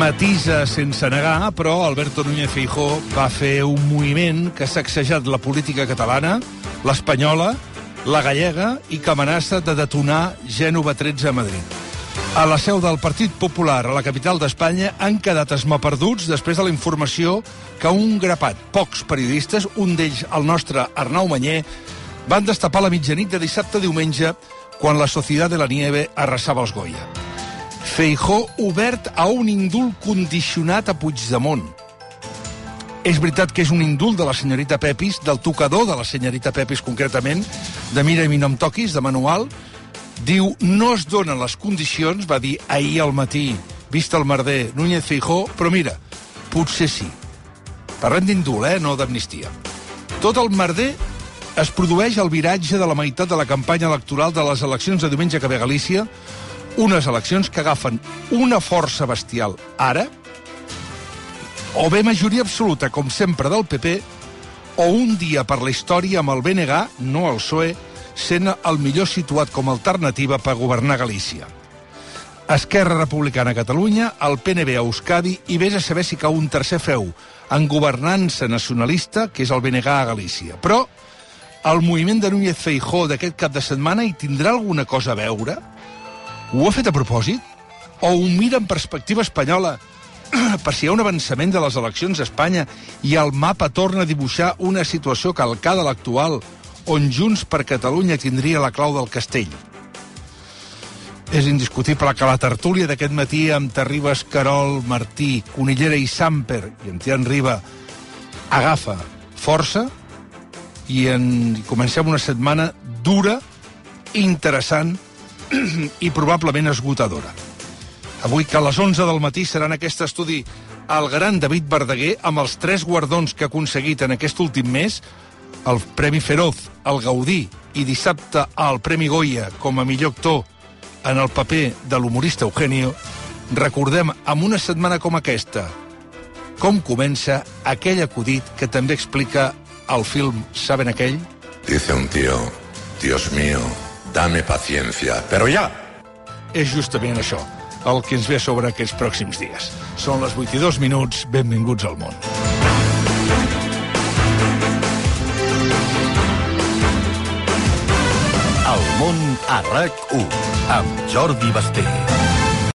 Matisa sense negar, però Alberto Núñez Feijó va fer un moviment que ha sacsejat la política catalana, l'espanyola, la gallega i que amenaça de detonar Gènova 13 a Madrid. A la seu del Partit Popular, a la capital d'Espanya, han quedat esmaperduts després de la informació que un grapat, pocs periodistes, un d'ells el nostre Arnau Manyer, van destapar la mitjanit de dissabte a diumenge quan la Societat de la Nieve arrasava els Goya. Feijó obert a un indult condicionat a Puigdemont. És veritat que és un indult de la senyorita Pepis, del tocador de la senyorita Pepis concretament, de Mira i mi no em toquis, de manual. Diu, no es donen les condicions, va dir ahir al matí, vist el merder, Núñez Feijó, però mira, potser sí. Parlem d'indult, eh, no d'amnistia. Tot el merder es produeix al viratge de la meitat de la campanya electoral de les eleccions de diumenge que ve a Galícia, unes eleccions que agafen una força bestial ara, o bé majoria absoluta, com sempre, del PP, o un dia per la història amb el BNG, no el PSOE, sent el millor situat com a alternativa per governar Galícia. Esquerra Republicana a Catalunya, el PNB a Euskadi i vés a saber si cau un tercer feu en governança nacionalista, que és el BNG a Galícia. Però el moviment de Núñez Feijó d'aquest cap de setmana hi tindrà alguna cosa a veure? Ho ha fet a propòsit? O ho mira en perspectiva espanyola per si hi ha un avançament de les eleccions a Espanya i el mapa torna a dibuixar una situació calcada a l'actual on Junts per Catalunya tindria la clau del castell? És indiscutible que la tertúlia d'aquest matí amb Terribas, Carol, Martí, Conillera i Samper i en Tian Riba agafa força i, en, comencem una setmana dura, interessant i probablement esgotadora. Avui, que a les 11 del matí serà en aquest estudi el gran David Verdaguer amb els tres guardons que ha aconseguit en aquest últim mes, el Premi Feroz, el Gaudí i dissabte el Premi Goya com a millor actor en el paper de l'humorista Eugenio, recordem amb una setmana com aquesta com comença aquell acudit que també explica el film Saben aquell? Dice un tío, Dios mío, dame paciencia, pero ya. És justament això, el que ens ve sobre aquests pròxims dies. Són les 8 i 2 minuts, benvinguts al món. El món a RAC1 amb Jordi Basté.